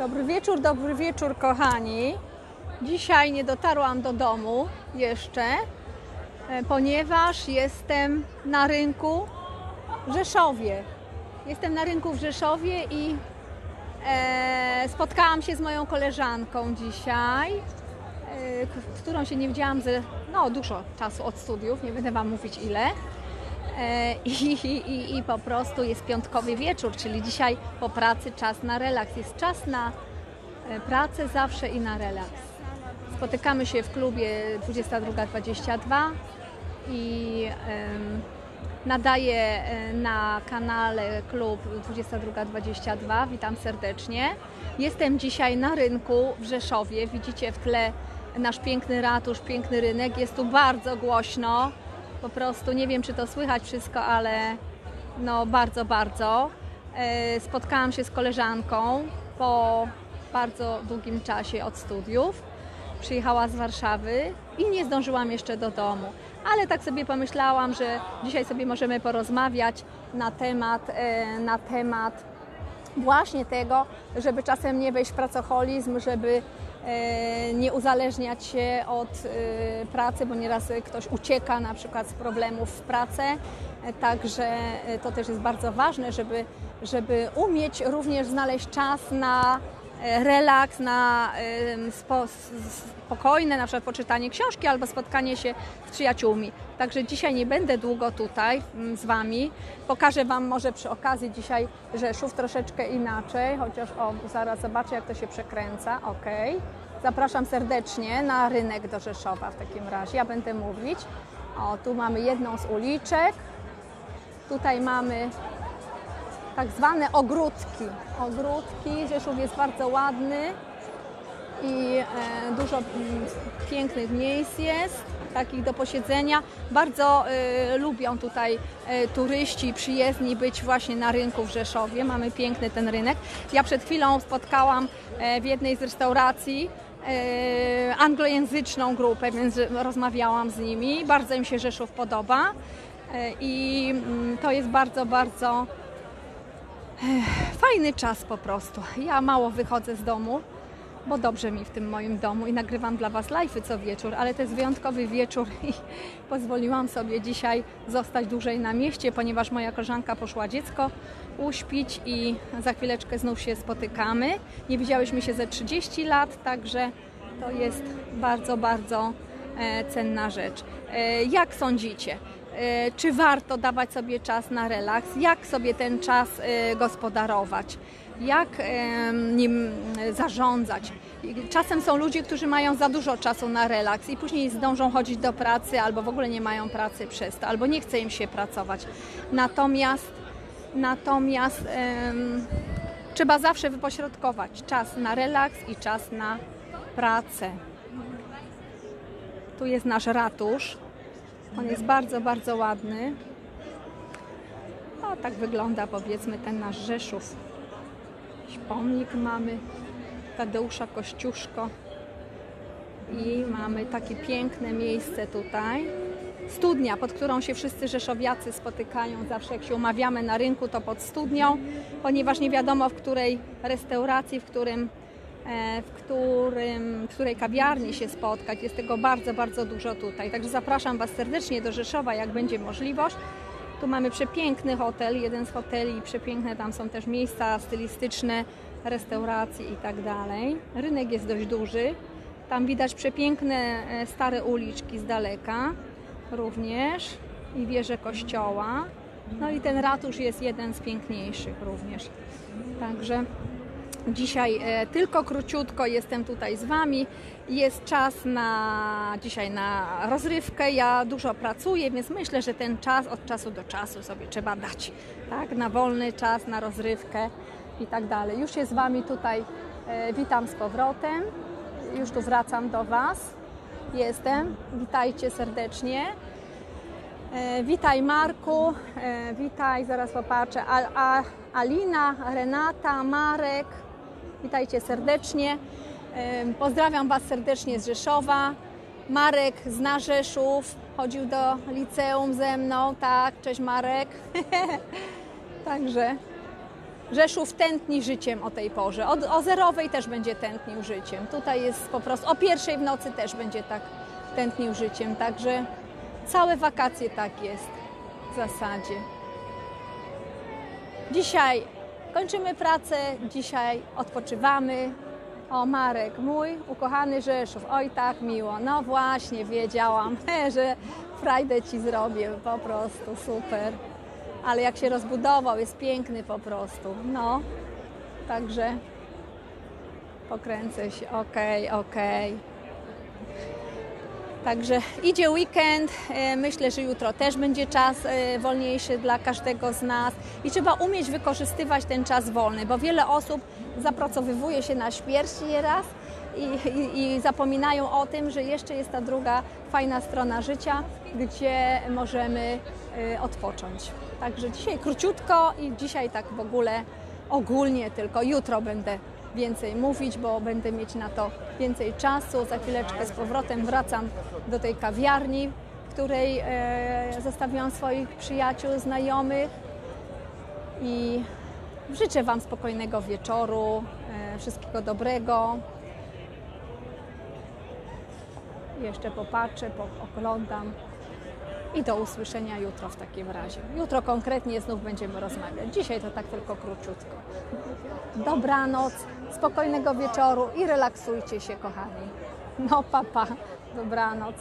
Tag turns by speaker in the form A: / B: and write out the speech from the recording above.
A: Dobry wieczór, dobry wieczór, kochani. Dzisiaj nie dotarłam do domu jeszcze, e, ponieważ jestem na rynku w Rzeszowie. Jestem na rynku w Rzeszowie i e, spotkałam się z moją koleżanką dzisiaj, e, którą się nie widziałam ze no, dużo czasu od studiów, nie będę Wam mówić ile. E, I, i, I po prostu jest piątkowy wieczór, czyli dzisiaj po pracy czas na relaks. Jest czas na e, pracę zawsze i na relaks. Spotykamy się w klubie 22.22 i em, nadaję e, na kanale klub 22.22. Witam serdecznie. Jestem dzisiaj na rynku w Rzeszowie. Widzicie w tle nasz piękny ratusz, piękny rynek. Jest tu bardzo głośno. Po prostu nie wiem, czy to słychać wszystko, ale no bardzo, bardzo. E, Spotkałam się z koleżanką po bardzo długim czasie od studiów. Przyjechała z Warszawy i nie zdążyłam jeszcze do domu. Ale tak sobie pomyślałam, że dzisiaj sobie możemy porozmawiać na temat, e, na temat właśnie tego, żeby czasem nie wejść w pracoholizm, żeby nie uzależniać się od e, pracy, bo nieraz ktoś ucieka na przykład z problemów w pracę. E, Także e, to też jest bardzo ważne, żeby, żeby umieć również znaleźć czas na e, relaks, na spokojne na przykład poczytanie książki albo spotkanie się z przyjaciółmi. Także dzisiaj nie będę długo tutaj mm, z Wami. Pokażę Wam może przy okazji dzisiaj Rzeszów troszeczkę inaczej, chociaż o, zaraz zobaczę jak to się przekręca. Ok. Zapraszam serdecznie na rynek do Rzeszowa w takim razie. Ja będę mówić. O, tu mamy jedną z uliczek. Tutaj mamy tak zwane ogródki. Ogródki, Rzeszów jest bardzo ładny i e, dużo mm, pięknych miejsc jest, takich do posiedzenia. Bardzo e, lubią tutaj e, turyści przyjezdni być właśnie na rynku w Rzeszowie. Mamy piękny ten rynek. Ja przed chwilą spotkałam e, w jednej z restauracji e, anglojęzyczną grupę, więc rozmawiałam z nimi. Bardzo im się Rzeszów podoba e, i mm, to jest bardzo, bardzo fajny czas po prostu. Ja mało wychodzę z domu, bo dobrze mi w tym moim domu i nagrywam dla Was live'y co wieczór, ale to jest wyjątkowy wieczór i pozwoliłam sobie dzisiaj zostać dłużej na mieście, ponieważ moja koleżanka poszła dziecko uśpić i za chwileczkę znów się spotykamy. Nie widziałyśmy się ze 30 lat, także to jest bardzo, bardzo e, cenna rzecz. E, jak sądzicie? E, Czy warto dawać sobie czas na relaks? Jak sobie ten czas e, gospodarować? Jak em, nim e, zarządzać? Czasem są ludzie, którzy mają za dużo czasu na relaks i później zdążą chodzić do pracy albo w ogóle nie mają pracy przez to, albo nie chce im się pracować. Natomiast, natomiast trzeba zawsze wypośrodkować czas na relaks i czas na pracę. Tu jest nasz ratusz. On jest bardzo, bardzo ładny. O, tak wygląda powiedzmy ten nasz Rzeszów. Pomnik mamy Tadeusza Kościuszko. I mamy takie piękne miejsce tutaj. Studnia, pod którą się wszyscy rzeszowiacy spotykają. Zawsze jak się umawiamy na rynku, to pod studnią, ponieważ nie wiadomo w której restauracji, w którym w, którym, w której kawiarni się spotkać. Jest tego bardzo, bardzo dużo tutaj. Także zapraszam Was serdecznie do Rzeszowa, jak będzie możliwość. Tu mamy przepiękny hotel, jeden z hoteli, przepiękne tam są też miejsca stylistyczne, restauracje i tak dalej. Rynek jest dość duży. Tam widać przepiękne e, stare uliczki z daleka również i wieże kościoła. No i ten ratusz jest jeden z piękniejszych również. Także Dzisiaj e, tylko króciutko jestem tutaj z Wami. Jest czas na dzisiaj na rozrywkę. Ja dużo pracuję, więc myślę, że ten czas od czasu do czasu sobie trzeba dać. Tak, na wolny czas, na rozrywkę i tak dalej. Już się z Wami tutaj e, witam z powrotem. Już tu wracam do Was. Jestem. Witajcie serdecznie. E, Witaj Marku, e, witaj, zaraz popatrzę, a, a, Alina, Renata, Marek, witajcie serdecznie. Pozdrawiam Was serdecznie z Rzeszowa. Marek zna Rzeszów, chodził do liceum ze mną, tak, cześć Marek. Także Rzeszów tętni życiem o tej porze. O, o zerowej też będzie tętnił życiem. Tutaj jest po prostu, o pierwszej w nocy też będzie tak tętnił życiem. Także całe wakacje tak jest w zasadzie. Dzisiaj kończymy pracę, dzisiaj odpoczywamy. O, Marek, mój ukochany Rzeszów. Oj, tak miło. No właśnie, wiedziałam, że frajdę ci zrobię. Po prostu super. Ale jak się rozbudował, jest piękny po prostu. No, także pokręcę się. Okej, okej. Także idzie weekend. e, Myślę, że jutro też będzie czas e, wolniejszy dla każdego z nas i trzeba umieć wykorzystywać ten czas wolny, bo wiele osób zapracowywuje się na śmierć raz i, i, i zapominają o tym, że jeszcze jest ta druga fajna strona życia, gdzie możemy e, odpocząć. Także dzisiaj króciutko i dzisiaj tak w ogóle ogólnie tylko. Jutro będę więcej mówić, bo będę mieć na to więcej czasu. Za chwileczkę z powrotem wracam do tej kawiarni, w której e, zostawiłam swoich przyjaciół, znajomych i życzę Wam spokojnego wieczoru, e, wszystkiego dobrego. Jeszcze popatrzę, oglądam i do usłyszenia jutro w takim razie. Jutro konkretnie znów będziemy rozmawiać. Dzisiaj to tak tylko króciutko. Dobranoc, spokojnego wieczoru i relaksujcie się, kochani. No, papa, dobranoc.